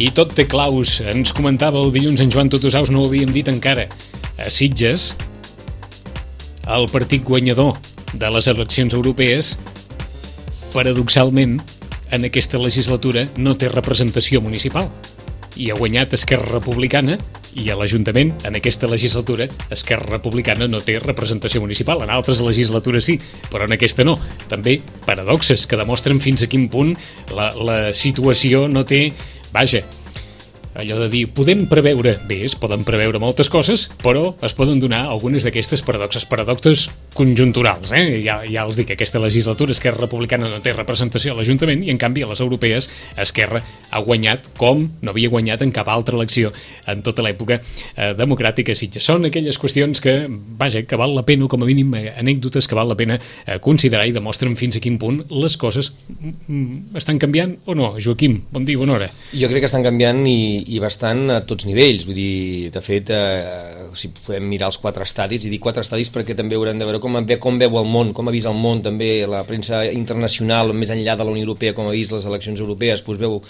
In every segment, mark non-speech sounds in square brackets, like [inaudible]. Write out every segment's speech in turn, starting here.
I tot té claus. Ens comentava el dilluns en Joan Totosaus, no ho havíem dit encara. A Sitges, el partit guanyador de les eleccions europees, paradoxalment, en aquesta legislatura no té representació municipal. I ha guanyat Esquerra Republicana i a l'Ajuntament, en aquesta legislatura, Esquerra Republicana no té representació municipal. En altres legislatures sí, però en aquesta no. També paradoxes que demostren fins a quin punt la, la situació no té... Vaja, allò de dir, podem preveure, bé, es poden preveure moltes coses, però es poden donar algunes d'aquestes paradoxes, paradoxes conjunturals, eh? Ja, ja els dic, aquesta legislatura Esquerra Republicana no té representació a l'Ajuntament i en canvi a les europees Esquerra ha guanyat com no havia guanyat en cap altra elecció en tota l'època eh, democràtica Sitges. Són aquelles qüestions que, vaja, que val la pena, com a mínim eh, anècdotes que val la pena eh, considerar i demostren fins a quin punt les coses mm, mm, estan canviant o no. Joaquim, bon dia, bona hora. Jo crec que estan canviant i, i bastant a tots nivells, vull dir, de fet, eh, si podem mirar els quatre estadis, i dic quatre estadis perquè també haurem de veure com, com veu el món, com ha vist el món també, la premsa internacional, més enllà de la Unió Europea, com ha vist les eleccions europees, doncs veu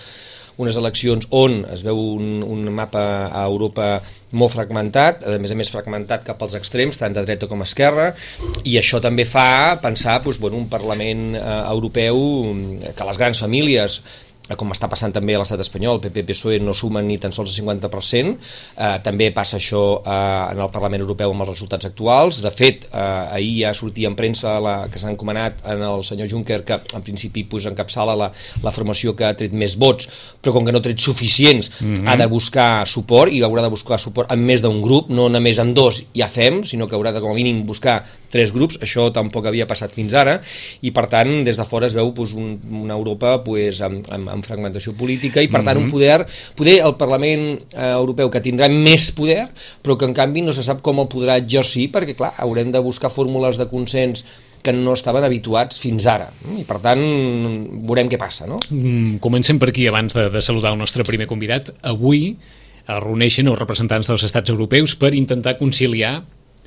unes eleccions on es veu un, un mapa a Europa molt fragmentat, a més a més fragmentat cap als extrems, tant de dreta com esquerra, i això també fa pensar doncs, bueno, un Parlament eh, europeu que les grans famílies com està passant també a l'estat espanyol, el PP-PSOE no sumen ni tan sols el 50%, eh, també passa això eh, en el Parlament Europeu amb els resultats actuals, de fet, eh, ahir ja sortia en premsa la, que s'ha encomanat en el senyor Juncker, que en principi pues, encapçala la, la formació que ha tret més vots, però com que no ha tret suficients, mm -hmm. ha de buscar suport, i haurà de buscar suport en més d'un grup, no només en dos ja fem, sinó que haurà de com a mínim buscar tres grups, això tampoc havia passat fins ara, i per tant, des de fora es veu pues, un, una Europa pues, amb, amb, amb fragmentació política i per tant mm -hmm. un mhm. poder, poder el Parlament eh, Europeu que tindrà més poder però que en canvi no se sap com el podrà exercir perquè clar, haurem de buscar fórmules de consens que no estaven habituats fins ara i per tant veurem què passa no? Mm, comencem per aquí abans de, de saludar el nostre primer convidat avui es reuneixen els representants dels estats europeus per intentar conciliar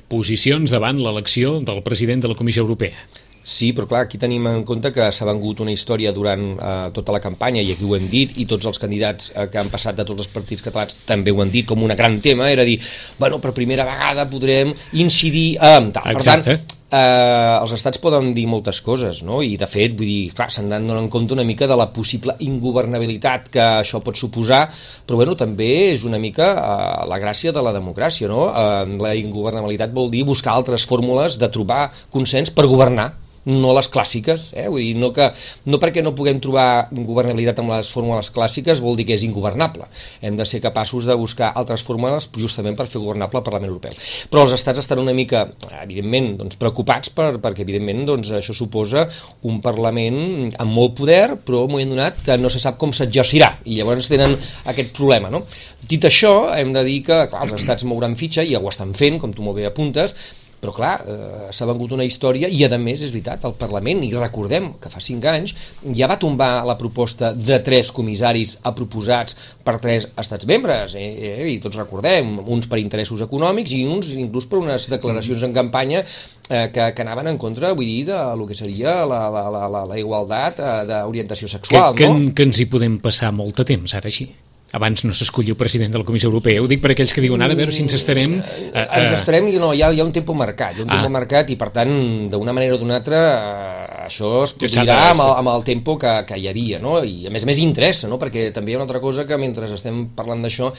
posicions davant l'elecció del president de la Comissió Europea Sí, però clar, aquí tenim en compte que s'ha vengut una història durant eh, tota la campanya, i aquí ho hem dit, i tots els candidats eh, que han passat de tots els partits catalans també ho han dit com un gran tema, era dir, bueno, per primera vegada podrem incidir en tal. Exacte. Per tant, eh, els estats poden dir moltes coses, no? i de fet, vull dir, clar, s'han de donar en compte una mica de la possible ingovernabilitat que això pot suposar, però bueno, també és una mica eh, la gràcia de la democràcia, no? Eh, la ingovernabilitat vol dir buscar altres fórmules de trobar consens per governar, no les clàssiques, eh? Vull dir, no, que, no perquè no puguem trobar governabilitat amb les fórmules clàssiques vol dir que és ingovernable. Hem de ser capaços de buscar altres fórmules justament per fer governable el Parlament Europeu. Però els estats estan una mica, evidentment, doncs, preocupats per, perquè evidentment doncs, això suposa un Parlament amb molt poder, però un moment donat que no se sap com s'exercirà, i llavors tenen aquest problema. No? Dit això, hem de dir que clar, els estats mouran fitxa, i ja ho estan fent, com tu molt bé apuntes, però clar, eh, s'ha vengut una història i a més és veritat, el Parlament, i recordem que fa cinc anys ja va tombar la proposta de tres comissaris a proposats per tres estats membres, eh, eh, i tots recordem, uns per interessos econòmics i uns inclús per unes declaracions en campanya eh, que, que anaven en contra, vull dir, de lo que seria la, la, la, la, la igualtat eh, d'orientació sexual. Que, no? que, que ens hi podem passar molt de temps, ara així abans no s'escolliu president de la Comissió Europea. Ho dic per aquells que diuen ara, a veure si ens estarem... Eh, eh, ens estarem i no, hi ha, hi ha un temps marcat, hi ha un ah. temps marcat i per tant, d'una manera o d'una altra, eh, això es produirà amb el, amb el tempo que, que hi havia, no? I a més a més interessa, no? Perquè també hi ha una altra cosa que mentre estem parlant d'això,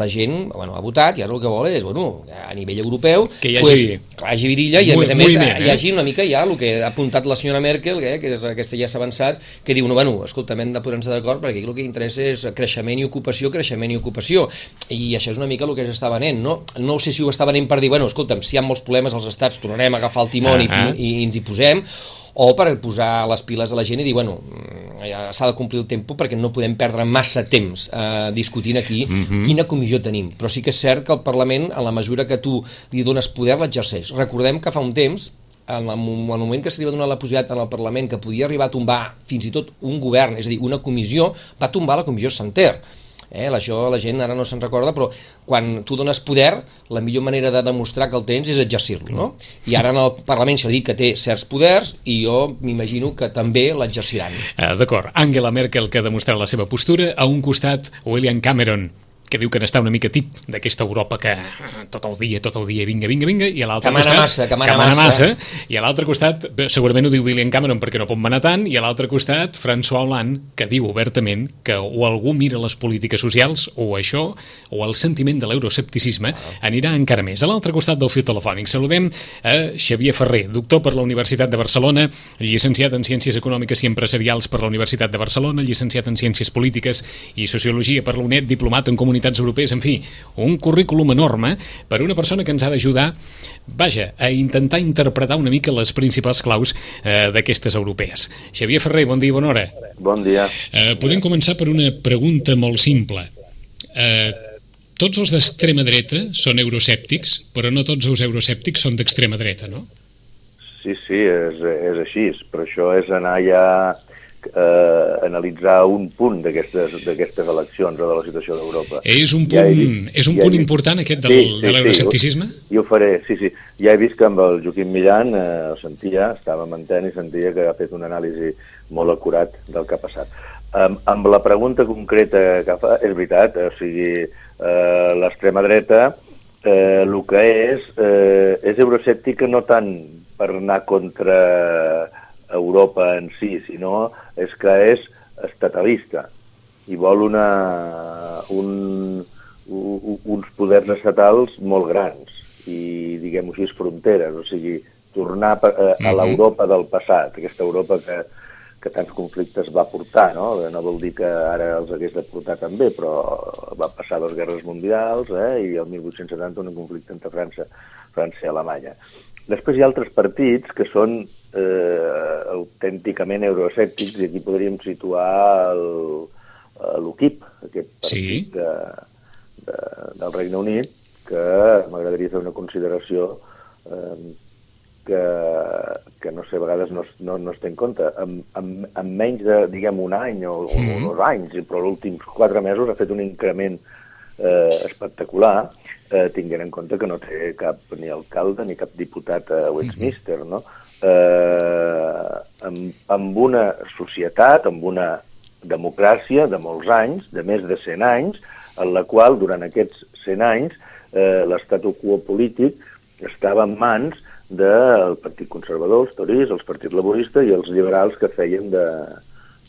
la gent, bueno, ha votat i ara el que vol és, bueno, a nivell europeu, que hi hagi, pues, que hi hagi virilla i a més a més eh? hi hagi una mica ja el que ha apuntat la senyora Merkel, eh, que és aquesta ja s'ha avançat, que diu, no, bueno, escolta, hem de posar-nos d'acord perquè aquí el que interessa és creixement i ocupació, creixement i ocupació i això és una mica el que s'està venent no? no sé si ho està venent per dir, bueno, escolta'm, si hi ha molts problemes als estats tornarem a agafar el timó uh -huh. i, i ens hi posem o per posar les piles a la gent i dir, bueno, mm, ja s'ha de complir el tempo perquè no podem perdre massa temps eh, discutint aquí uh mhm. -huh. quina comissió tenim. Però sí que és cert que el Parlament, en la mesura que tu li dones poder, l'exerceix. Recordem que fa un temps, en el moment que se li va donar la possibilitat al Parlament que podia arribar a tombar fins i tot un govern, és a dir, una comissió, va tombar la comissió Santer Eh? Això la gent ara no se'n recorda, però quan tu dones poder, la millor manera de demostrar que el tens és exercir-lo, no? I ara en el Parlament s'ha dit que té certs poders i jo m'imagino que també l'exerciran. Uh, D'acord. Angela Merkel, que ha demostrat la seva postura, a un costat William Cameron, que diu que n'està una mica tip d'aquesta Europa que eh, tot el dia, tot el dia, vinga, vinga, vinga, i a l'altre costat... massa, que mana mana massa. massa. I a l'altre costat, bé, segurament ho diu William Cameron perquè no pot manar tant, i a l'altre costat, François Hollande, que diu obertament que o algú mira les polítiques socials, o això, o el sentiment de l'euroscepticisme, anirà encara més. A l'altre costat del fil telefònic saludem a Xavier Ferrer, doctor per la Universitat de Barcelona, llicenciat en Ciències Econòmiques i Empresarials per la Universitat de Barcelona, llicenciat en Ciències Polítiques i Sociologia per la UNED, diplomat en Comunitats Europees, en fi, un currículum enorme per una persona que ens ha d'ajudar, vaja, a intentar interpretar una mica les principals claus eh, d'aquestes europees. Xavier Ferrer, bon dia i bona hora. Bon dia. Eh, podem començar per una pregunta molt simple. Eh, tots els d'extrema dreta són euroscèptics, però no tots els euroscèptics són d'extrema dreta, no? Sí, sí, és, és així. Per això és anar ja eh, analitzar un punt d'aquestes eleccions o de la situació d'Europa. És un Ja punt, he vist- és un ja punt vist- important aquest del, Sí, sí, de sí, l'euroscepticisme? I ho faré, sí, sí. Ja he vist que amb el Joaquim Millan eh, ho sentia, estava mentent i sentia que ha fet un anàlisi molt acurat del que ha passat. Um, amb la pregunta concreta que fa, és veritat, o sigui, eh, l'extrema dreta eh, el que és, eh, és euroscèptica no tant per anar contra Europa en si, sinó és que és estatalista i vol una, un, u- uns poders estatals molt grans i, diguem-ho així, fronteres, o sigui, tornar pa- a, a Mhm. l'Europa del passat, aquesta Europa que, que tants conflictes va portar, no? No vol dir que ara els hagués de portar també, però va passar dues guerres mundials eh? i el 1870 un conflicte entre França, França i Alemanya. Després hi ha altres partits que són eh, autènticament euroescèptics i aquí podríem situar eh, l'UKIP, aquest Sí. partit de, de, del Regne Unit, que m'agradaria fer una consideració eh, que, que no sé, a vegades no, no, no es té en compte. En, en, en menys de, diguem, un any o, Sí. o dos anys, però els últims quatre mesos ha fet un increment eh, espectacular, eh, tinguent en compte que no té cap ni alcalde ni cap diputat a Westminster, no? Eh, amb, amb una societat, amb una democràcia de molts anys, de més de 100 anys, en la qual durant aquests 100 anys eh, l'estatu quo polític estava en mans del Partit Conservador, els Tories, els Partit Laborista i els liberals que feien de,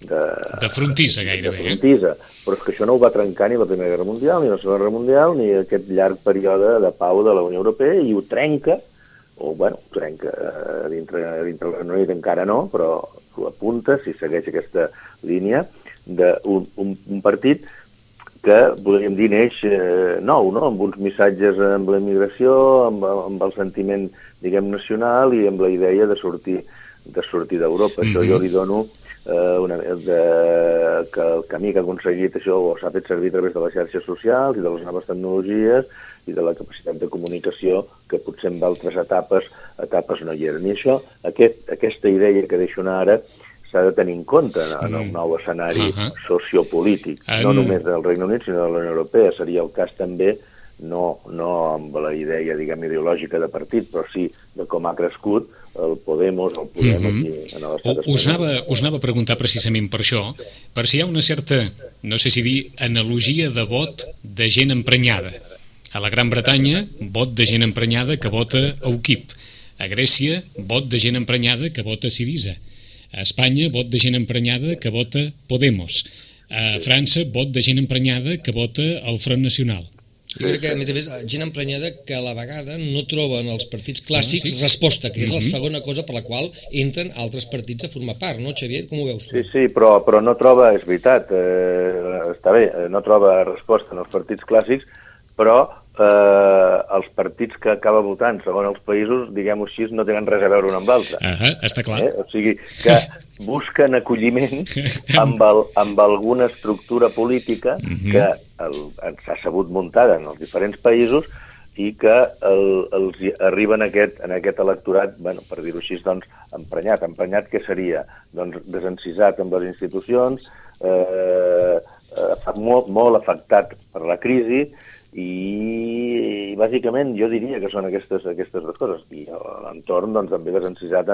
de, De frontissa, de gairebé. Eh? Però és que això no ho va trencar ni la Primera Guerra Mundial, ni la Segona Guerra Mundial, ni aquest llarg període de pau de la Unió Europea, i ho trenca, o, bueno, trenca eh, dintre, dintre el Regne Unit encara no, però ho apunta, si segueix aquesta línia, d'un un, un partit que, podríem dir, neix eh, nou, no? amb uns missatges amb la immigració, amb, amb el sentiment, diguem, nacional i amb la idea de sortir de sortir d'Europa. Mm -hmm. Això jo li dono eh, una, de, que el camí que ha aconseguit això o s'ha fet servir a través de les xarxes socials i de les noves tecnologies i de la capacitat de comunicació que potser en altres etapes etapes no hi eren. I això, aquest, aquesta idea que deixo anar ara, s'ha de tenir en compte en, en el nou escenari Uh -huh. sociopolític, no només del Regne Unit, sinó de la Unió Europea. Seria el cas també, no, no amb la idea, diguem, ideològica de partit, però sí de com ha crescut el Podemos, el Podem Mhm. aquí en l'estat U- Us espanyol. anava, us anava a preguntar precisament per això, per si hi ha una certa, no sé si dir, analogia de vot de gent emprenyada. A la Gran Bretanya, vot de gent emprenyada que vota a UKIP. A Grècia, vot de gent emprenyada que vota Sirisa. A Espanya, vot de gent emprenyada que vota Podemos. A França, vot de gent emprenyada que vota el Front Nacional. Jo crec que, a més a més, gent emprenyada que a la vegada no troba en els partits clàssics Clàssics. resposta, que és la Mhm. segona cosa per la qual entren altres partits a formar part, no, Xavier? Com ho veus tu? Sí, sí, però, però no troba, és veritat, eh, està bé, eh, no troba resposta en els partits clàssics, però eh, els partits que acaba votant segons els països, diguem-ho així, no tenen res a veure un amb l'altre. Ah, està clar. Eh? O sigui, que busquen acolliment [laughs] amb, el, amb alguna estructura política Mhm. que el- s'ha sabut muntar en els diferents països i que el, els hi arriba en aquest, en aquest electorat, bueno, per dir-ho així, doncs, emprenyat. Emprenyat què seria? Doncs desencisat amb les institucions, eh, eh, molt, molt afectat per la crisi i, i bàsicament jo diria que són aquestes, aquestes dues coses. I l'entorn doncs, també desencisat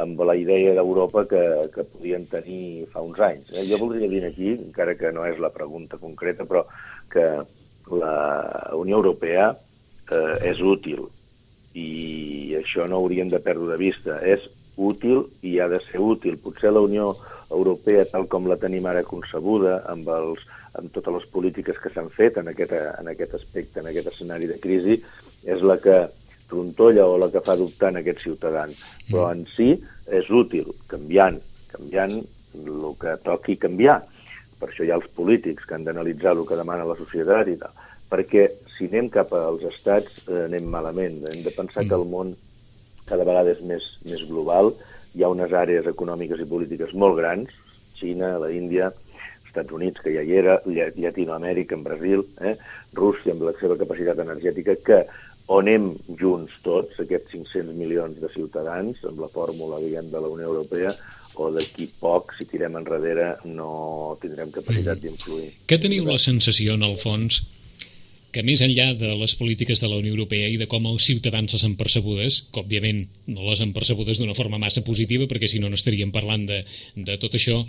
amb la idea d'Europa que, que podien tenir fa uns anys. Eh? Jo voldria dir aquí, encara que no és la pregunta concreta, però que la Unió Europea eh, és útil i això no hauríem de perdre de vista. És útil i ha de ser útil. Potser la Unió Europea, tal com la tenim ara concebuda, amb, els, amb totes les polítiques que s'han fet en aquest, en aquest aspecte, en aquest escenari de crisi, és la que trontolla o la que fa dubtar en aquests ciutadans. Però en si és útil, canviant, canviant el que toqui canviar. Per això hi ha els polítics que han d'analitzar el que demana la societat i tal. Perquè si anem cap als estats eh, anem malament. Hem de pensar que el món cada vegada és més, més global, hi ha unes àrees econòmiques i polítiques molt grans, Xina, la Índia, Estats Units, que ja hi era, Llatinoamèrica, en Brasil, eh? Rússia amb la seva capacitat energètica, que on anem junts tots, aquests 500 milions de ciutadans, amb la fórmula, diguem, de la Unió Europea, o d'aquí poc, si tirem enrere, no tindrem capacitat mm. d'influir. Què teniu la sensació, en el fons, que més enllà de les polítiques de la Unió Europea i de com els ciutadans les han percebudes, que òbviament no les han percebudes d'una forma massa positiva, perquè si no no estaríem parlant de, de tot això,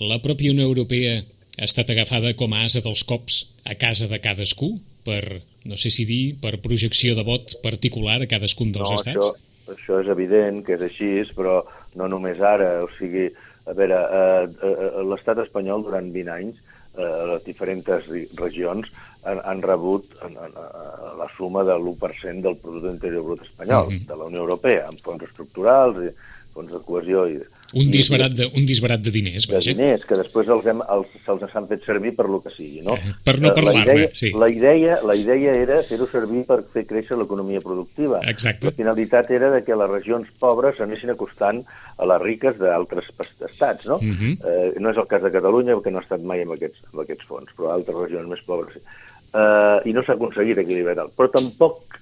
la pròpia Unió Europea ha estat agafada com a asa dels cops a casa de cadascú per, no sé si dir, per projecció de vot particular a cadascun dels no, estats? Això, això és evident que és així, però no només ara, o sigui, a veure, eh, eh, l'estat espanyol durant 20 anys, eh, les diferents regions, han, han rebut en, en, en, la suma de l'1% del producte interior brut espanyol, uh -huh. de la Unió Europea, amb fons estructurals, i fons de cohesió i un disbarat de, un disbarat de diners, vaja. De diners, que després els hem, els, se'ls han fet servir per lo que sigui, no? Eh, per no parlar-ne, sí. La idea, la idea era fer-ho servir per fer créixer l'economia productiva. Exacte. La finalitat era de que les regions pobres anessin acostant a les riques d'altres estats, no? Uh mhm. -huh. eh, no és el cas de Catalunya, perquè no ha estat mai amb aquests, amb aquests fons, però altres regions més pobres. Eh, I no s'ha aconseguit equilibrar. Però tampoc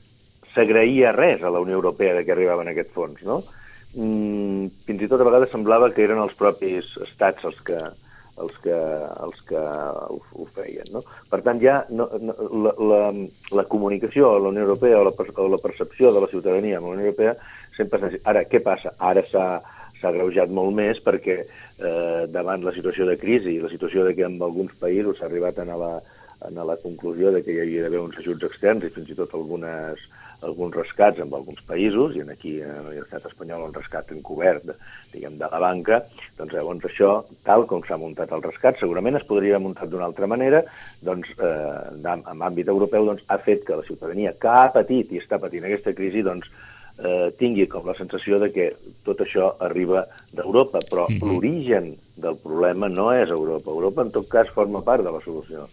s'agraïa res a la Unió Europea de que arribaven aquests fons, no? mm, fins i tot a vegades semblava que eren els propis estats els que, els que, els que ho, ho feien. No? Per tant, ja no, no, la, la, la comunicació a la Unió Europea o la, o la percepció de la ciutadania amb la Unió Europea sempre s'ha Ara, què passa? Ara s'ha agreujat molt més perquè eh, davant la situació de crisi i la situació de que en alguns països s'ha arribat a la, a la conclusió de que hi havia d'haver uns ajuts externs i fins i tot algunes, alguns rescats en alguns països, i en aquí a l'estat espanyol un rescat encobert, diguem, de la banca, doncs llavors això, tal com s'ha muntat el rescat, segurament es podria haver muntat d'una altra manera, doncs eh, en àmbit europeu doncs, ha fet que la ciutadania que ha patit i està patint aquesta crisi, doncs, eh, tingui com la sensació de que tot això arriba d'Europa, però mm -hmm. l'origen del problema no és Europa. Europa, en tot cas, forma part de la solució.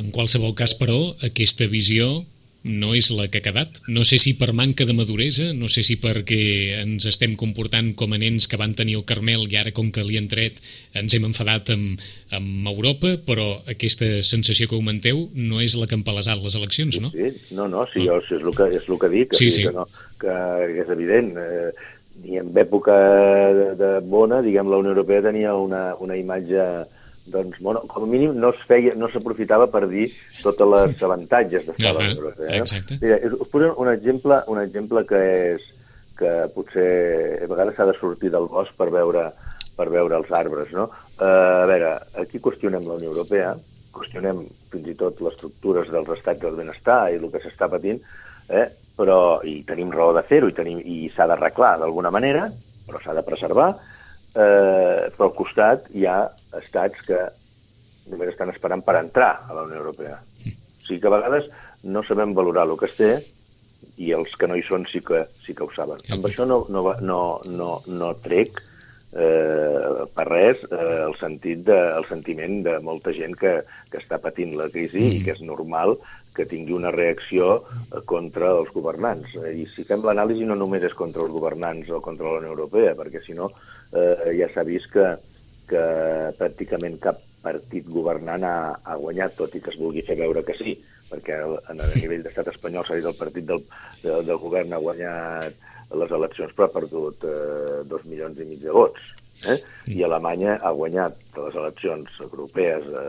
En qualsevol cas, però, aquesta visió no és la que ha quedat. No sé si per manca de maduresa, no sé si perquè ens estem comportant com a nens que van tenir el Carmel i ara com que li han tret ens hem enfadat amb, amb Europa, però aquesta sensació que augmenteu no és la que han palesat les eleccions, no? Sí, no, no, sí, no. és, el que, és el que dic, sí, sí. Que, no, que és evident. Eh, I en època de, de bona, diguem, la Unió Europea tenia una, una imatge doncs, bueno, com a mínim no es feia, no s'aprofitava per dir tots els avantatges d'estar a la Unió Eh? Exacte. Mira, us poso un exemple, un exemple que és que potser a vegades s'ha de sortir del bosc per veure, per veure els arbres, no? Uh, a veure, aquí qüestionem la Unió Europea, qüestionem fins i tot les estructures dels estats del benestar i el que s'està patint, eh? però i tenim raó de fer-ho i, tenim, i s'ha d'arreglar d'alguna manera, però s'ha de preservar, eh, però al costat hi ha estats que només estan esperant per entrar a la Unió Europea. O sigui que a vegades no sabem valorar el que es té i els que no hi són sí que, sí que ho saben. Amb això no, no, no, no, no trec eh, per res eh, el, sentit de, el sentiment de molta gent que, que està patint la crisi mm. i que és normal que tingui una reacció eh, contra els governants. I si fem l'anàlisi no només és contra els governants o contra la Unió Europea, perquè si no eh, ja s'ha vist que, que pràcticament cap partit governant ha, ha guanyat, tot i que es vulgui fer veure que sí, perquè a [laughs] nivell d'estat espanyol s'ha dit el partit del, del, del govern ha guanyat les eleccions, però ha perdut eh, dos milions i mig de vots. Eh? I Alemanya ha guanyat les eleccions europees de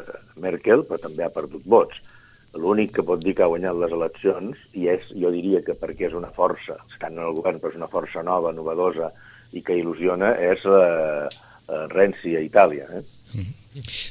Merkel, però també ha perdut vots. L'únic que pot dir que ha guanyat les eleccions, i és, jo diria que perquè és una força, estan en el govern, però és una força nova, novedosa, i que il·lusiona, és la, la Renzi a Itàlia. Eh? Mm -hmm.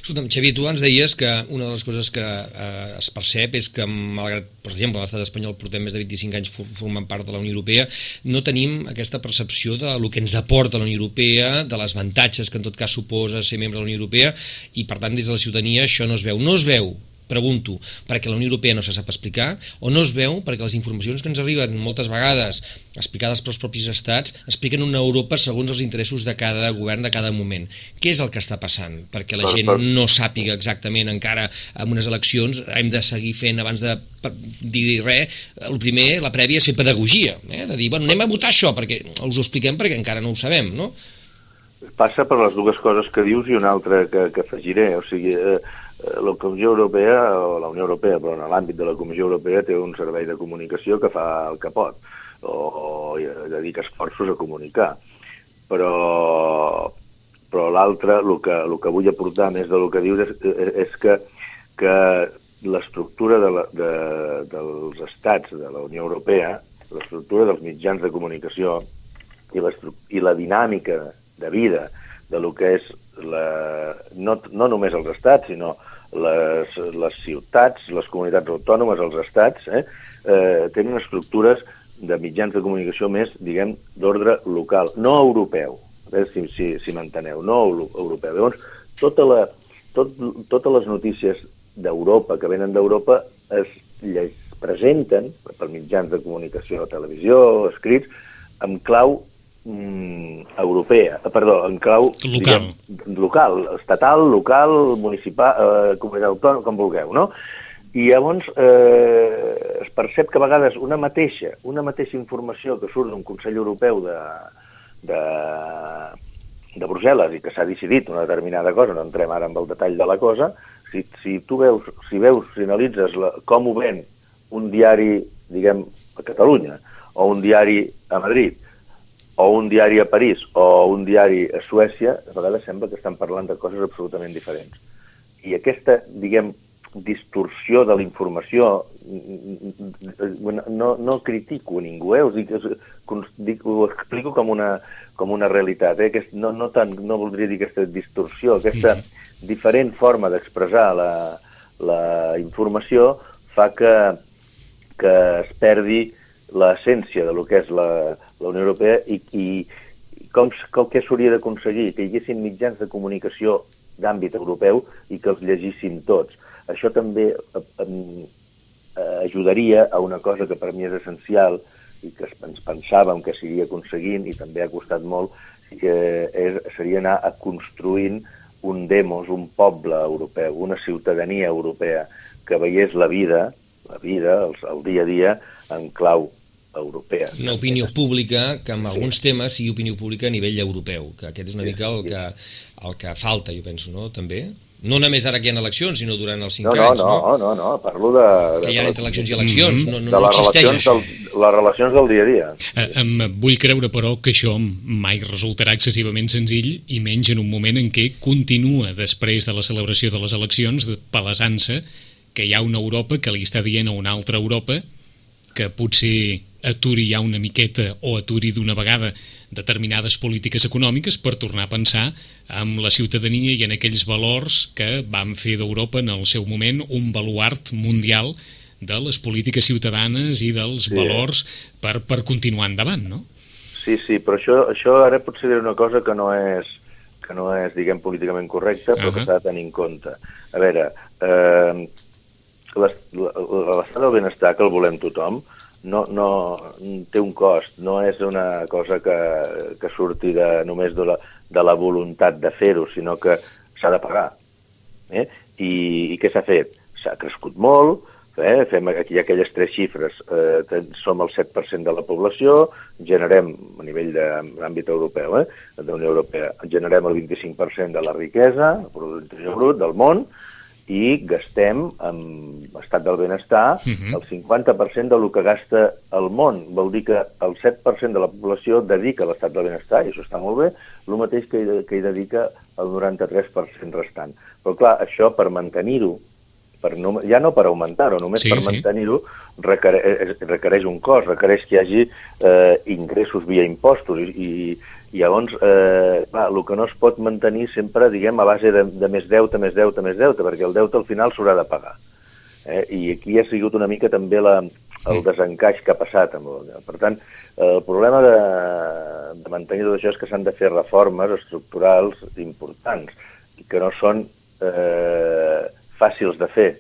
Escolta'm, Xavier, tu ens deies que una de les coses que eh, es percep és que, malgrat, per exemple, l'estat espanyol portem més de 25 anys formant part de la Unió Europea, no tenim aquesta percepció de lo que ens aporta la Unió Europea, de les avantatges que en tot cas suposa ser membre de la Unió Europea, i per tant des de la ciutadania això no es veu. No es veu pregunto, perquè la Unió Europea no se sap explicar, o no es veu perquè les informacions que ens arriben moltes vegades, explicades pels propis estats, expliquen una Europa segons els interessos de cada govern de cada moment. Què és el que està passant? Perquè la gent no sàpiga exactament encara en unes eleccions, hem de seguir fent abans de dir res, el primer, la prèvia és fer pedagogia, eh? de dir, bueno, anem a votar això, perquè us ho expliquem perquè encara no ho sabem, no? Passa per les dues coses que dius i una altra que, que afegiré, o sigui, eh, Eh, la Comissió Europea, o la Unió Europea, però en l'àmbit de la Comissió Europea té un servei de comunicació que fa el que pot, o, o dedica esforços a comunicar. Però, però l'altre, el, que, el que vull aportar més del que dius és, és que, que l'estructura de la, de, dels estats de la Unió Europea, l'estructura dels mitjans de comunicació i, i la dinàmica de vida de lo que és la, no, no només els estats, sinó les, les ciutats, les comunitats autònomes, els estats, eh, eh, tenen estructures de mitjans de comunicació més, diguem, d'ordre local, no europeu, eh, si, si, si m'enteneu, no europeu. Llavors, tota la, tot, totes les notícies d'Europa, que venen d'Europa, es, es presenten per mitjans de comunicació, televisió, escrits, amb clau mm, europea, eh, perdó, en clau local, diguem, local estatal, local, municipal, eh, comunitat autònoma, com vulgueu, no? I llavors eh, es percep que a vegades una mateixa, una mateixa informació que surt d'un Consell Europeu de, de, de Brussel·les i que s'ha decidit una determinada cosa, no entrem ara amb el detall de la cosa, si, si tu veus, si veus, si analitzes la, com ho ven un diari, diguem, a Catalunya, o un diari a Madrid, o un diari a París o un diari a Suècia, a vegades sembla que estan parlant de coses absolutament diferents. I aquesta, diguem, distorsió de la informació, no, no critico ningú, eh? Us dic, dic, ho explico com una, com una realitat. Eh? Aquest, no, no, tant, no voldria dir aquesta distorsió, aquesta diferent forma d'expressar la, la informació fa que, que es perdi l'essència de lo que és la, la Unió Europea i, i com, com què s'hauria d'aconseguir? Que hi haguessin mitjans de comunicació d'àmbit europeu i que els llegissin tots. Això també eh, eh, ajudaria a una cosa que per mi és essencial i que ens pensàvem que s'iria aconseguint i també ha costat molt, que és, seria anar a construint un demos, un poble europeu, una ciutadania europea que veiés la vida, la vida, el, el dia a dia, en clau europea. Una opinió pública que en alguns sí. temes sigui opinió pública a nivell europeu, que aquest és una sí, mica el que, el que falta, jo penso, no? També? No només ara que hi ha eleccions, sinó durant els cinc no, no, anys, no? No, no, no, parlo de... de que hi ha entre eleccions i eleccions, no, no, de no existeix relacions això. Del, les relacions del dia a dia. Eh, em vull creure, però, que això mai resultarà excessivament senzill i menys en un moment en què continua, després de la celebració de les eleccions, de palesant-se que hi ha una Europa que li està dient a una altra Europa que potser aturi ja una miqueta o aturi d'una vegada determinades polítiques econòmiques per tornar a pensar en la ciutadania i en aquells valors que van fer d'Europa en el seu moment un baluart mundial de les polítiques ciutadanes i dels sí. valors per, per continuar endavant, no? Sí, sí, però això, això ara potser diré una cosa que no és, que no és diguem, políticament correcta, però uh -huh. que s'ha de tenir en compte. A veure, eh, l'estat del benestar que el volem tothom, no, no té un cost, no és una cosa que, que surti de, només de la, de la voluntat de fer-ho, sinó que s'ha de pagar. Eh? I, I què s'ha fet? S'ha crescut molt, eh? fem aquí aquelles tres xifres, eh, som el 7% de la població, generem, a nivell de l'àmbit europeu, eh? de Unió Europea, generem el 25% de la riquesa, el producte brut del món, i gastem amb estat del benestar uh -huh. el 50% del que gasta el món. Vol dir que el 7% de la població dedica a l'estat del benestar, i això està molt bé, el mateix que hi, que hi dedica el 93% restant. Però clar, això per mantenir-ho, per no, ja no per augmentar-ho, només sí, per sí. mantenir-ho, requereix, requereix un cost, requereix que hi hagi eh, ingressos via impostos i, i i llavors, eh, clar, el que no es pot mantenir sempre, diguem, a base de, de més deute, més deute, més deute, perquè el deute al final s'haurà de pagar. Eh? I aquí ha sigut una mica també la, el desencaix que ha passat. Amb el, per tant, el problema de, de mantenir tot això és que s'han de fer reformes estructurals importants, i que no són eh, fàcils de fer,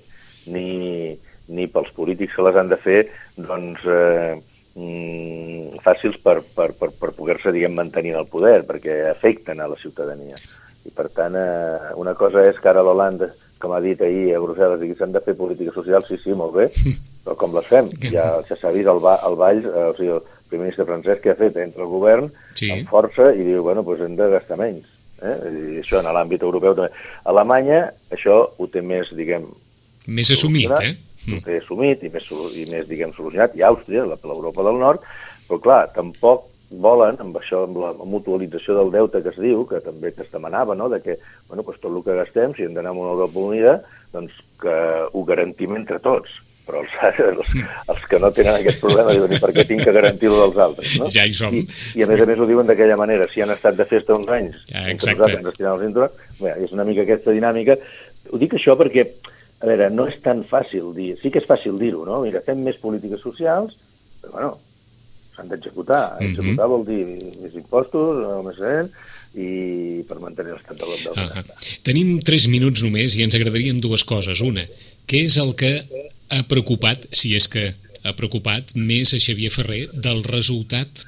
ni, ni pels polítics que les han de fer, doncs... Eh, mm, fàcils per, per, per, per poder-se, diguem, mantenir el poder, perquè afecten a la ciutadania. I, per tant, eh, una cosa és que ara l'Holanda, com ha dit ahir a Brussel·les, digui, s'han de fer polítiques socials, sí, sí, molt bé, [laughs] però com les fem? Ja, ja s'ha vist el, ba el ball, eh, o sigui, el primer ministre francès que ha fet entre el govern sí. amb força i diu, bueno, doncs hem de gastar menys. Eh? I això en l'àmbit europeu també. Alemanya, això ho té més, diguem... Més assumit, eh? Mm. té assumit i més, i més diguem, solucionat, i Àustria, l'Europa del Nord, però clar, tampoc volen, amb això, amb la mutualització del deute que es diu, que també que es demanava, no?, de que, bueno, doncs tot el que gastem, si hem d'anar a una Europa unida, doncs que ho garantim entre tots. Però els, [laughs] els, els que no tenen aquest problema diuen, i per què tinc que garantir-ho dels altres, no? Ja hi som. I, I a més a més ho diuen d'aquella manera, si han estat de festa uns anys, ja, exacte. nosaltres ens estirem el cinturó, bé, és una mica aquesta dinàmica. Ho dic això perquè a veure, no és tan fàcil dir, sí que és fàcil dir-ho, no? Mira, fem més polítiques socials, però bueno, s'han d'executar. Mm -hmm. Executar vol dir més impostos, més gent, i per mantenir l'estat de del uh -huh. Tenim tres minuts només i ens agradarien dues coses. Una, què és el que ha preocupat, si és que ha preocupat més a Xavier Ferrer del resultat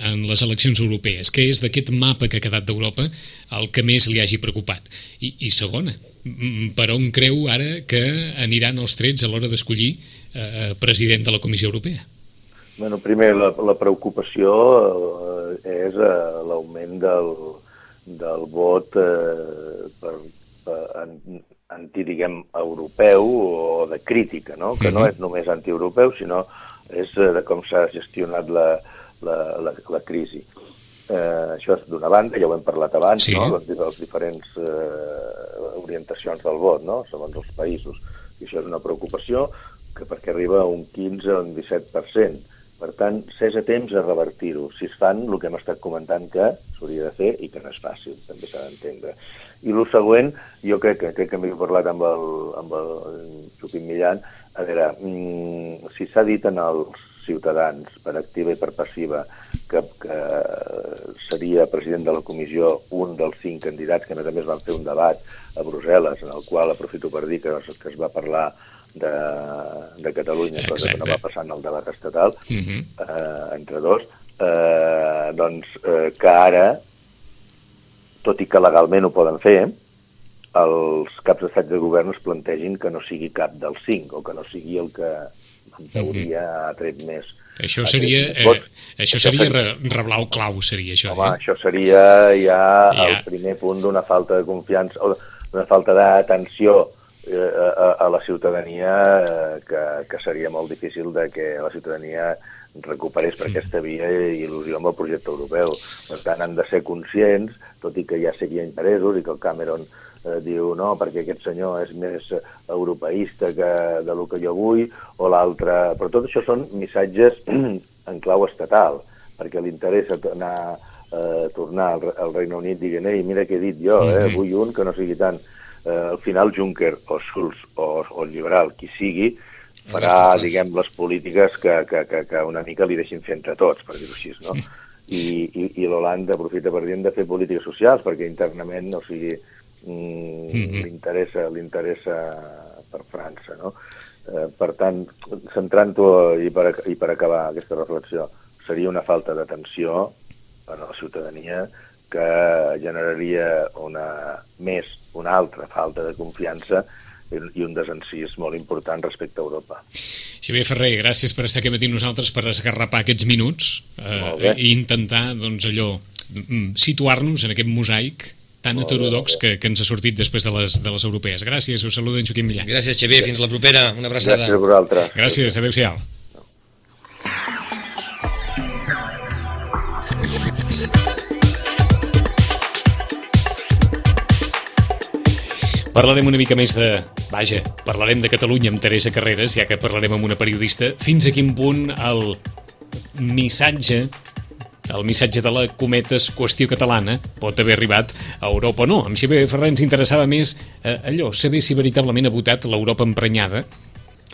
en les eleccions europees? Què és d'aquest mapa que ha quedat d'Europa el que més li hagi preocupat? I, i segona, per on creu ara que aniran els trets a l'hora d'escollir eh, president de la Comissió Europea? Bueno, primer, la, la preocupació eh, és eh, l'augment del, del vot eh, per, per, anti, diguem, europeu o de crítica, no? que no és només antieuropeu, sinó és eh, de com s'ha gestionat la, la, la, la crisi. Eh, això és d'una banda, ja ho hem parlat abans, sí. no? les, les diferents eh, orientacions del vot, no? segons els països. I això és una preocupació que perquè arriba a un 15 o un 17%. Per tant, s'és a temps a revertir-ho. Si es fan, el que hem estat comentant que s'hauria de fer i que no és fàcil, també s'ha d'entendre. I el següent, jo crec que, crec que m'he parlat amb el, amb el Chupin Millan, a veure, mmm, si s'ha dit en els ciutadans, per activa i per passiva, que, que seria president de la comissió un dels cinc candidats que a més a més van fer un debat a Brussel·les, en el qual aprofito per dir que, que es va parlar de, de Catalunya, Exacte. cosa que no va passar en el debat estatal, uh mhm. -huh. eh, entre dos, eh, doncs eh, que ara, tot i que legalment ho poden fer, els caps d'estat de govern es plantegin que no sigui cap dels cinc, o que no sigui el que en teoria ha tret més això seria, eh, això, seria seria reblau clau, seria això. Home, eh? això seria ja, ja el primer punt d'una falta de confiança, o d'una falta d'atenció eh, a, a la ciutadania eh, que, que seria molt difícil de que la ciutadania recuperés per aquesta via il·lusió amb el projecte europeu. Per tant, han de ser conscients, tot i que ja seguia interessos i que el Cameron eh, diu no, perquè aquest senyor és més europeista que de lo que jo vull, o l'altre... Però tot això són missatges [clears throat] en clau estatal, perquè li interessa anar, eh, tornar al, al Regne Unit dient, ei, mira què he dit jo, eh, vull un que no sigui tant... Eh, al final Juncker o Schulz o, o el liberal, qui sigui, farà, diguem, les polítiques que, que, que, que una mica li deixin fer entre tots, per dir-ho així, no? Mm. I, i, i l'Holanda aprofita per dir de fer polítiques socials, perquè internament, o sigui, mm, -hmm. l'interessa per França, no? Eh, per tant, centrant-ho i, per, i per acabar aquesta reflexió, seria una falta d'atenció a la ciutadania que generaria una més una altra falta de confiança i un desencís molt important respecte a Europa. Xavier Ferrer, gràcies per estar aquí amb nosaltres, per esgarrapar aquests minuts eh, i intentar, doncs, allò, mm, situar-nos en aquest mosaic tan heterodox que, que ens ha sortit després de les, de les europees. Gràcies, us saludo en Joaquim Millán. Gràcies, Xavier, fins la propera, una abraçada. Gràcies a vosaltres. Gràcies, adeu-siau. Parlarem una mica més de... Vaja, parlarem de Catalunya amb Teresa Carreras, ja que parlarem amb una periodista. Fins a quin punt el missatge el missatge de la cometes qüestió catalana pot haver arribat a Europa o no. Amb Xavier Ferrer ens interessava més eh, allò, saber si veritablement ha votat l'Europa emprenyada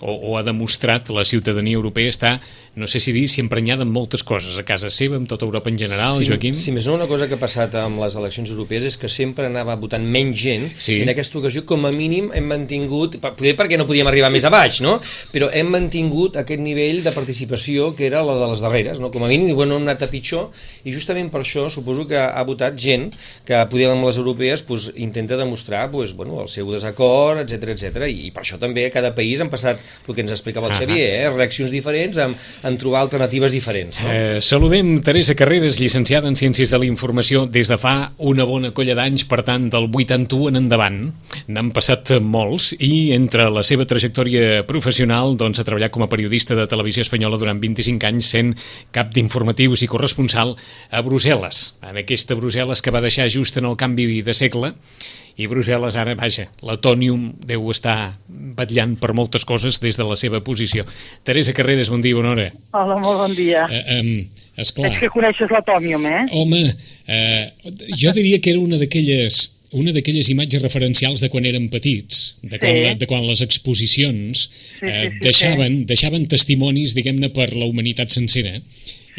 o, o ha demostrat la ciutadania europea està, no sé si dir, si emprenyada amb moltes coses, a casa seva, amb tota Europa en general, sí, Joaquim? Sí, més no, una cosa que ha passat amb les eleccions europees és que sempre anava votant menys gent, Sí. i en aquesta ocasió, com a mínim, hem mantingut, poder perquè no podíem arribar més a baix, no? però hem mantingut aquest nivell de participació que era la de les darreres, no? com a mínim, bueno, hem anat a pitjor, i justament per això suposo que ha votat gent que poder amb les europees pues, intenta demostrar pues, bueno, el seu desacord, etc etc. I, i per això també a cada país han passat el que ens explicava el. Xavier, eh? reaccions diferents, en, en trobar alternatives diferents. No? Eh, saludem Teresa Carreras, llicenciada en Ciències de la Informació des de fa una bona colla d'anys, per tant, del 81 en endavant. N'han passat molts i entre la seva trajectòria professional doncs, ha treballat com a periodista de televisió espanyola durant 25 anys, sent cap d'informatius i corresponsal a Brussel·les, en aquesta Brussel·les que va deixar just en el canvi de segle i Brussel·les ara, vaja, l'Atònium deu estar batllant per moltes coses des de la seva posició. Teresa Carreras, bon dia, bona hora. Hola, molt bon dia. Eh, um, esclar, Veig que coneixes l'atòmium, eh? home, eh, jo diria que era una d'aquelles una d'aquelles imatges referencials de quan érem petits, de quan, Sí. la, de quan les exposicions Sí, eh, sí, sí, deixaven, deixaven testimonis, diguem-ne, per la humanitat sencera.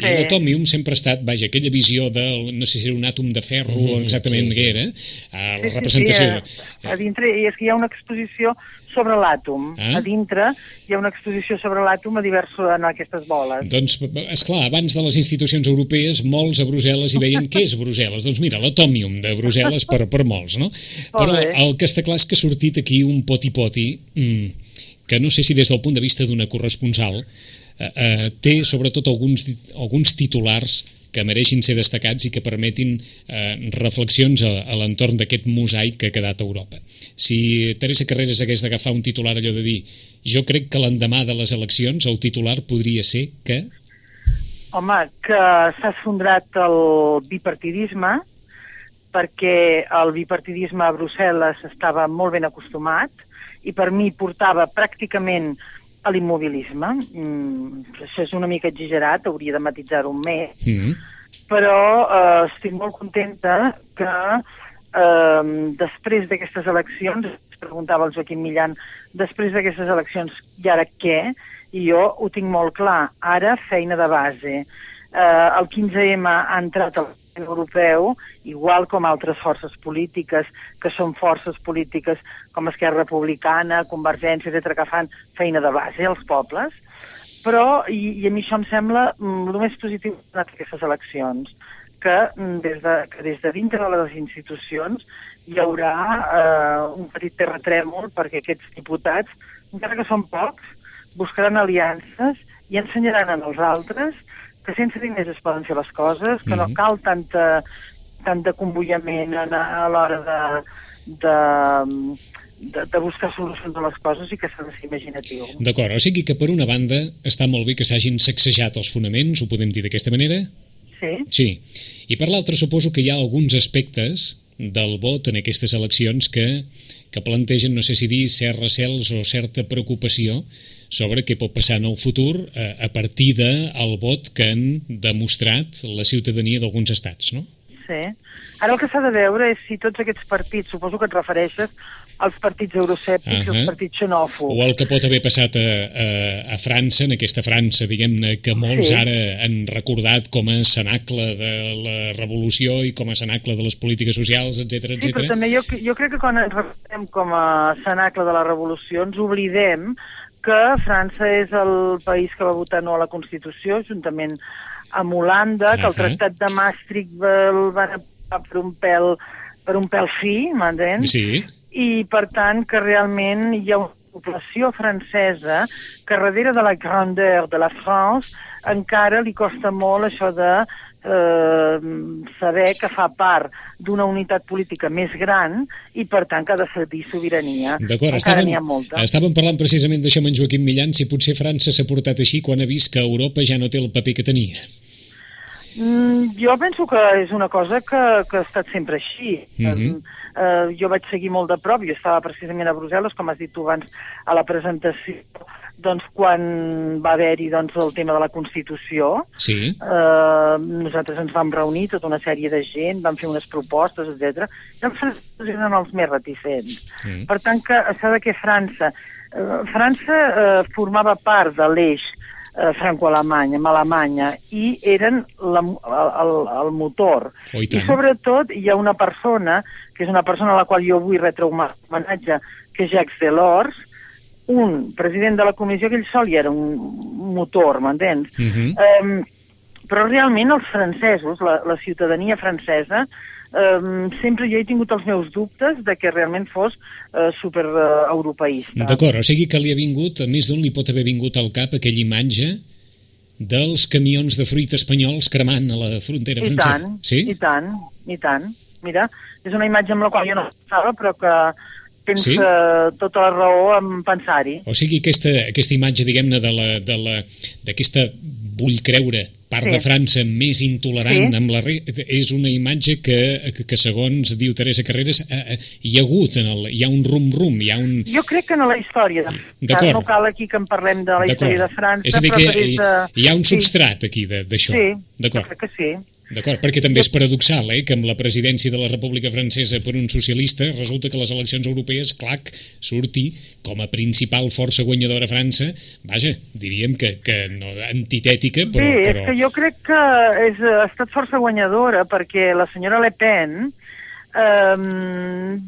Sí. l'atòmium sempre ha estat, vaja, aquella visió del, no sé si era un àtom de ferro o exactament sí, què sí. era, eh, la Sí, representació... Sí, sí, a, a dintre, i és que hi ha una exposició sobre l'àtom. Ah. A dintre hi ha una exposició sobre l'àtom a diversos en aquestes boles. Doncs, és clar, abans de les institucions europees, molts a Brussel·les hi veien què és Brussel·les. Doncs mira, l'atòmium de Brussel·les per, per molts, no? Però el que està clar és que ha sortit aquí un poti-poti mm, que no sé si des del punt de vista d'una corresponsal eh, eh, té sobretot alguns, alguns titulars que mereixin ser destacats i que permetin eh, reflexions a, a l'entorn d'aquest mosaic que ha quedat a Europa. Si Teresa Carreras hagués d'agafar un titular allò de dir jo crec que l'endemà de les eleccions el titular podria ser que... Home, que s'ha esfondrat el bipartidisme perquè el bipartidisme a Brussel·les estava molt ben acostumat i per mi portava pràcticament a l'immobilisme. Mm, això és una mica exagerat, hauria de matitzar-ho més, Mm. però eh, estic molt contenta que eh, després d'aquestes eleccions, es preguntava el Joaquim Millan, després d'aquestes eleccions, i ara què? I jo ho tinc molt clar, ara feina de base. Eh, el 15M ha entrat al Parlament Europeu, igual com altres forces polítiques, que són forces polítiques com Esquerra Republicana, Convergència, etc., que fan feina de base als pobles, però, i, i a mi això em sembla mm, el més positiu d'aquestes eleccions, que mm, des de, que des de dintre de les institucions hi haurà eh, un petit terratrèmol perquè aquests diputats, encara que són pocs, buscaran aliances i ensenyaran als altres que sense diners es poden fer les coses, que no Mhm. cal tanta, tant de convoiament a, a l'hora de, de, de, de buscar solucions a les coses i que s'ha de ser imaginatiu. D'acord, o sigui que per una banda està molt bé que s'hagin sacsejat els fonaments, ho podem dir d'aquesta manera? Sí? Sí. I per l'altra suposo que hi ha alguns aspectes del vot en aquestes eleccions que, que plantegen, no sé si dir, certs recels o certa preocupació sobre què pot passar en el futur a, a partir del vot que han demostrat la ciutadania d'alguns estats, no? Sí. Ara el que s'ha de veure és si tots aquests partits, suposo que et refereixes als partits euroscèptics uh -huh. i als partits xenòfobs. O el que pot haver passat a, a, a França, en aquesta França, diguem-ne, que molts Sí. ara han recordat com a cenacle de la revolució i com a cenacle de les polítiques socials, etc Sí, però etc. també jo, jo crec que quan ens referem com a cenacle de la revolució ens oblidem que França és el país que va votar no a la Constitució, juntament amb Holanda, que el Ahà. Tractat de Maastricht el van aprovar per un pèl, per un pèl fi, m'entens? Sí, i per tant que realment hi ha una població francesa que darrere de la grandeur de la France encara li costa molt això de eh, saber que fa part d'una unitat política més gran i, per tant, que ha de cedir sobirania. D'acord, estàvem, n'hi ha molta. estàvem parlant precisament d'això amb en Joaquim Millan, si potser França s'ha portat així quan ha vist que Europa ja no té el paper que tenia. Mm, jo penso que és una cosa que, que ha estat sempre així. Mhm. eh, jo vaig seguir molt de prop, jo estava precisament a Brussel·les, com has dit tu abans, a la presentació, doncs quan va haver-hi doncs, el tema de la Constitució, Sí, eh, nosaltres ens vam reunir, tota una sèrie de gent, vam fer unes propostes, etc. I els francesos eren els més reticents. Mm. Per tant, que s'ha de que França... Eh, França eh, formava part de l'eix eh, franco-alemany, amb Alemanya, i eren la, el, el, motor. Oh, i I sobretot hi ha una persona, que és una persona a la qual jo vull retre un homenatge, que és Jacques Delors, un president de la comissió que ell sol hi era un motor, m'entens? Mhm. Um, però realment els francesos, la, la ciutadania francesa, um, sempre jo he tingut els meus dubtes de que realment fos uh, super uh, europeista. D'acord, o sigui que li ha vingut, a més d'un li pot haver vingut al cap aquella imatge dels camions de fruita espanyols cremant a la frontera I francesa. tant, Sí? i tant, i tant. Mira, és una imatge amb la qual jo no pensava, però que tens Sí? uh, tota la raó en pensar-hi. O sigui, aquesta, aquesta imatge, diguem-ne, d'aquesta, vull creure, part Sí. de França més intolerant Sí. amb la és una imatge que, que, que segons diu Teresa Carreras, eh, eh, hi ha hagut, en el, hi ha un rum-rum, hi ha un... Jo crec que en la història no cal aquí que en parlem de la història de França, És a dir, que hi, de... hi ha un Sí. substrat aquí d'això. Sí, jo crec que sí. D'acord, perquè també és paradoxal, eh, que amb la presidència de la República Francesa per un socialista resulta que les eleccions europees, clac, surti com a principal força guanyadora a França, vaja, diríem que, que no antitètica, però... Bé, però... és que jo crec que és, ha estat força guanyadora perquè la senyora Le Pen eh,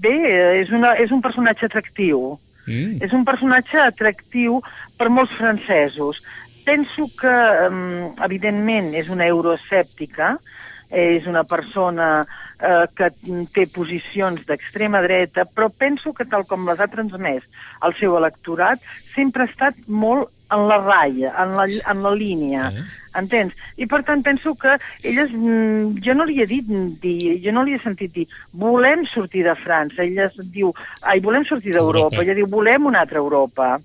bé, és, una, és un personatge atractiu. Mm. És un personatge atractiu per molts francesos. Penso que, eh, evidentment, és una euroescèptica, és una persona eh, que té posicions d'extrema dreta, però penso que tal com les ha transmès al seu electorat, sempre ha estat molt en la ratlla, en la, en la línia. Ah. Entens? I per tant penso que elles, mm, jo no li he dit, dir, jo no li he sentit dir volem sortir de França, ella diu, ai, volem sortir d'Europa, Europa. ella diu volem una altra Europa,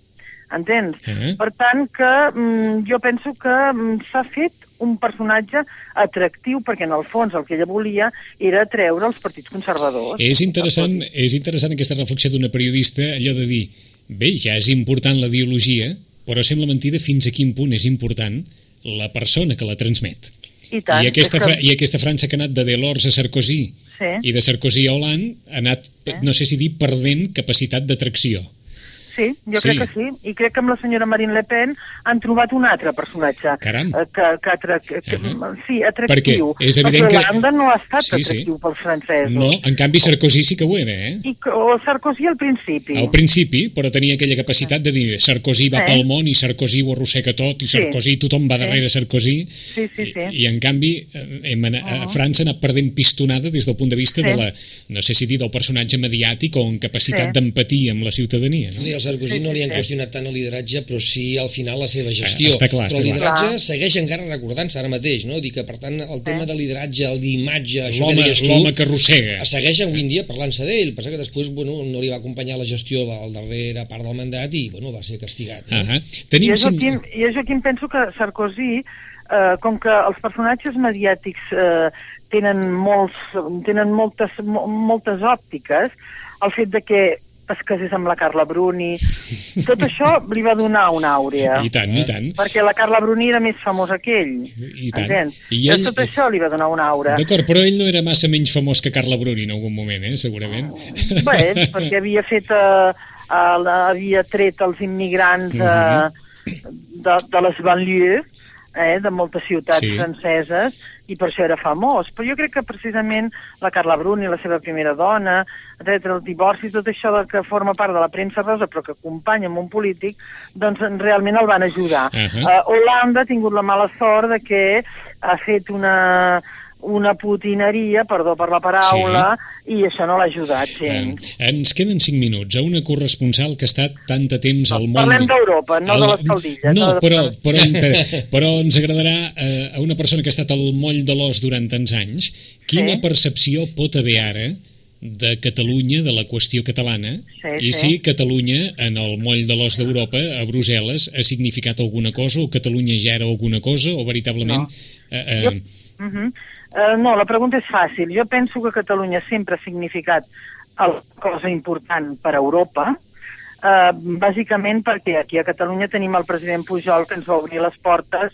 entens? Ah. Per tant que mm, jo penso que mm, s'ha fet un personatge atractiu perquè en el fons el que ella volia era treure els partits conservadors. És interessant, és interessant aquesta reflexió d'una periodista, allò de dir, bé, ja és important la ideologia, però sembla mentida fins a quin punt és important la persona que la transmet. I tant. I aquesta, que- I aquesta França que ha anat de Delors a Sarkozy Sí. i de Sarkozy a Hollande ha anat, no sé si dir, perdent capacitat d'atracció. Sí, jo Sí. crec que sí. I crec que amb la senyora Marine Le Pen han trobat un altre personatge. Caram. eh, Que, que, atra... que, Uh -huh. Sí, atractiu. Perquè és evident que- Hollande no ha estat Sí, sí. atractiu pels francesos. No, en canvi Sarkozy sí que ho era, eh? I, o Sarkozy al principi. Al principi, però tenia aquella capacitat de dir Sarkozy va Eh? pel món i Sarkozy ho arrossega tot i Sí. Sarkozy, tothom va Sí. darrere Sarkozy Sí, sí, sí. I, i en canvi eh, hem anat, a França ha anat perdent pistonada des del punt de vista de Sí. la, no sé si dir del personatge mediàtic o en capacitat Sí. d'empatia amb la ciutadania no? I al Sarkozy Sí, no li han sí. qüestionat tant el lideratge, però sí al final la seva gestió. Està clar, però està el clar. lideratge Clar. segueix encara recordant-se ara mateix, no? Dic que, per tant, el tema de lideratge, el d'imatge, això que deies tu, l'home que arrossega segueix avui en dia parlant-se d'ell. Passa que després bueno, no li va acompanyar la gestió del darrere part del mandat i bueno, va ser castigat. No? uh -huh. tenim Jo, cinc... Joaquim, jo, Joaquim, penso que Sarkozy, eh, com que els personatges mediàtics eh, tenen, molts, tenen moltes, mo, moltes òptiques, el fet de que es casés amb la Carla Bruni, tot això li va donar una àurea. i tant, i tant Perquè la Carla Bruni era més famosa que ell. I tant. Entens? I ell- tot això li va donar una aura. D'acord, però ell no era massa menys famós que Carla Bruni en algun moment, eh? segurament. Bé, perquè havia fet... Eh, eh, havia tret els immigrants eh, de, de les banlieues, eh, de moltes ciutats Sí. franceses, i per això era famós. Però jo crec que precisament la Carla Bruni, la seva primera dona, etc, el divorci, tot això de que forma part de la premsa rosa, però que acompanya amb un polític, doncs realment el van ajudar. Ahà. uh, Holanda ha tingut la mala sort de que ha fet una una putineria, perdó per la paraula, sí. i això no l'ha ajudat gens. Eh, ens queden 5 minuts a una corresponsal que ha estat tant de temps al no, món... Parlem d'Europa, no el... de les caldilles. No, de però, però, [laughs] però ens agradarà eh, a una persona que ha estat al moll de l'os durant tants anys, quina sí. percepció pot haver ara de Catalunya, de la qüestió catalana, sí, i sí. si Catalunya, en el moll de l'os d'Europa, a Brussel·les, ha significat alguna cosa, o Catalunya ja era alguna cosa, o veritablement... No. Eh, eh... Jo, uh -huh. Uh, no, la pregunta és fàcil. Jo penso que Catalunya sempre ha significat alguna cosa important per a Europa, uh, bàsicament perquè aquí a Catalunya tenim el president Pujol que ens va obrir les portes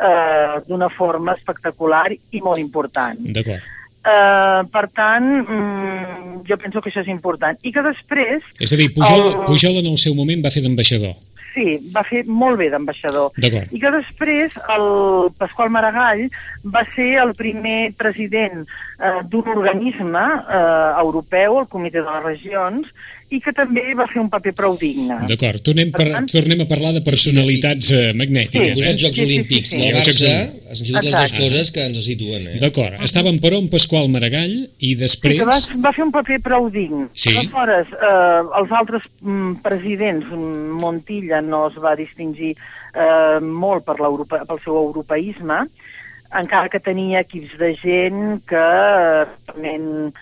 uh, d'una forma espectacular i molt important. D'acord. Uh, per tant, mm, jo penso que això és important. I que després... És a dir, Pujol, el- Pujol en el seu moment va fer d'ambaixador. Sí, va fer molt bé d'ambaixador. I que després el Pasqual Maragall va ser el primer president eh, d'un organisme eh, europeu, el Comitè de les Regions, i que també va fer un paper prou digne. D'acord, tornem, per, Per tant- tornem a parlar de personalitats eh, magnètiques. Posats Eh? Jocs Sí, sí, sí, Olímpics sí. i el Els Barça Olímpics. han sigut les dues coses que ens situen. Eh? D'acord, estàvem però amb Pasqual Maragall i Sí, després... que va, va fer un paper prou digne. Sí. Aleshores, eh, els altres mm, presidents, mm, Montilla no es va distingir eh, molt per pel seu europeisme, encara que tenia equips de gent que realment eh,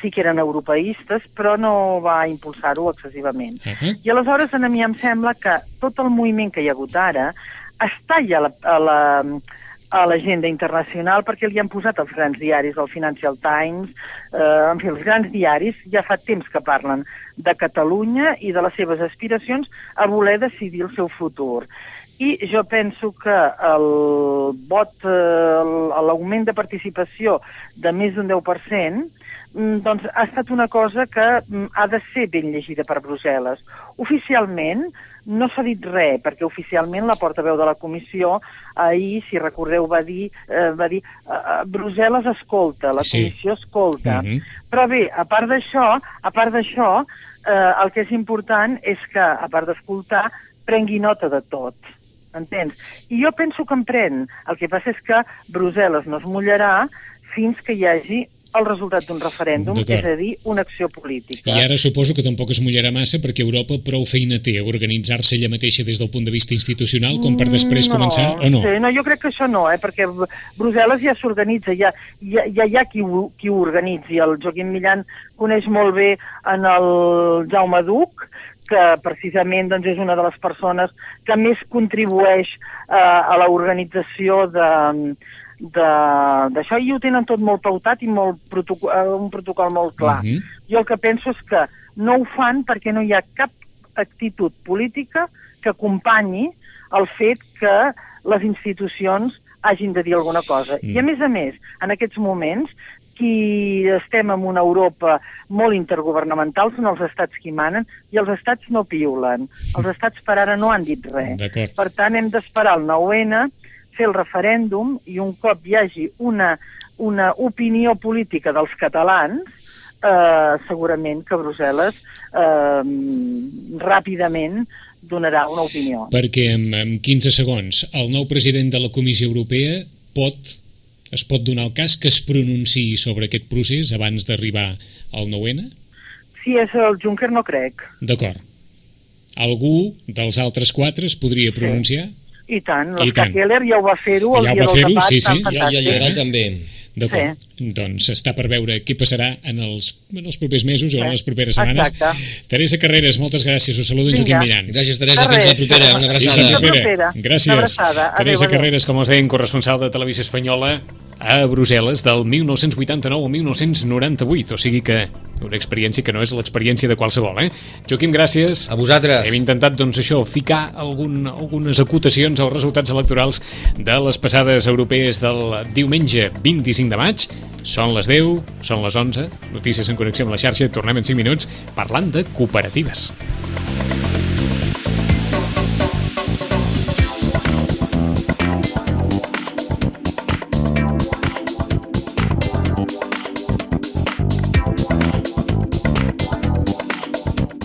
sí que eren europeistes, però no va impulsar-ho excessivament. Uh -huh. I aleshores a mi em sembla que tot el moviment que hi ha hagut ara està ja a la, a la, a l'agenda internacional perquè li han posat els grans diaris, el Financial Times, eh, en fi, els grans diaris ja fa temps que parlen de Catalunya i de les seves aspiracions a voler decidir el seu futur. I jo penso que el vot, eh, l'augment de participació de més d'un 10%, mm, doncs ha estat una cosa que mm, ha de ser ben llegida per Brussel·les. Oficialment no s'ha dit res, perquè oficialment la portaveu de la comissió ahir, si recordeu, va dir, eh, va dir eh, Brussel·les escolta, la Sí. comissió escolta. Mhm. Però bé, a part d'això, a part d'això, eh, el que és important és que, a part d'escoltar, prengui nota de tot. Entens? I jo penso que en pren. El que passa és que Brussel·les no es mullarà fins que hi hagi el resultat d'un referèndum, és a dir, una acció política. I ara suposo que tampoc es mullarà massa perquè Europa prou feina té a organitzar-se ella mateixa des del punt de vista institucional com per després no, començar o no? Sí, no, jo crec que això no, eh, perquè Br- Brussel·les ja s'organitza, ja, ja, ja hi ha qui ho, qui ho organitzi. El Joaquim Millan coneix molt bé en el Jaume Duc, que precisament doncs, és una de les persones que més contribueix eh, a l'organització de- d'això i ho tenen tot molt pautat i molt protoco eh, un protocol molt clar. Mhm. Jo el que penso és que no ho fan perquè no hi ha cap actitud política que acompanyi el fet que les institucions hagin de dir alguna cosa. Mm. I a més a més, en aquests moments, qui estem en una Europa molt intergovernamental són els estats qui manen i els estats no piulen. Els estats per ara no han dit res. Per tant, hem d'esperar el 9-N, fer el referèndum i un cop hi hagi una, una opinió política dels catalans, eh, segurament que Brussel·les eh, ràpidament donarà una opinió. Perquè en, en 15 segons el nou president de la Comissió Europea pot es pot donar el cas que es pronunciï sobre aquest procés abans d'arribar al 9-N? Si és el Juncker, no crec. D'acord. Algú dels altres quatre es podria pronunciar? I tant, l'Oscar. Keller ja ho va fer-ho el Ja dia va del debat, sí, sí. I el, i el fantàstic. Lloret també. D'acord. Doncs està per veure què passarà en els, en els propers mesos o en les properes setmanes. Exacte. Teresa Carreras, moltes gràcies. Us saludo en. Joaquim Millan. Gràcies, Teresa. Fins la propera. Una Fins la abraçada. propera. propera. Gràcies. Una abraçada. Adéu, Teresa adéu. Carreras, com els deien, corresponsal de Televisió Espanyola a Brussel·les del 1989 al 1998, o sigui que una experiència que no és l'experiència de qualsevol, eh? Joaquim, gràcies. A vosaltres. Hem intentat, doncs, això, ficar algun, algunes acotacions als resultats electorals de les passades europees del diumenge 25 de maig. Són les 10, són les 11, notícies en connexió amb la xarxa, tornem en 5 minuts parlant de cooperatives.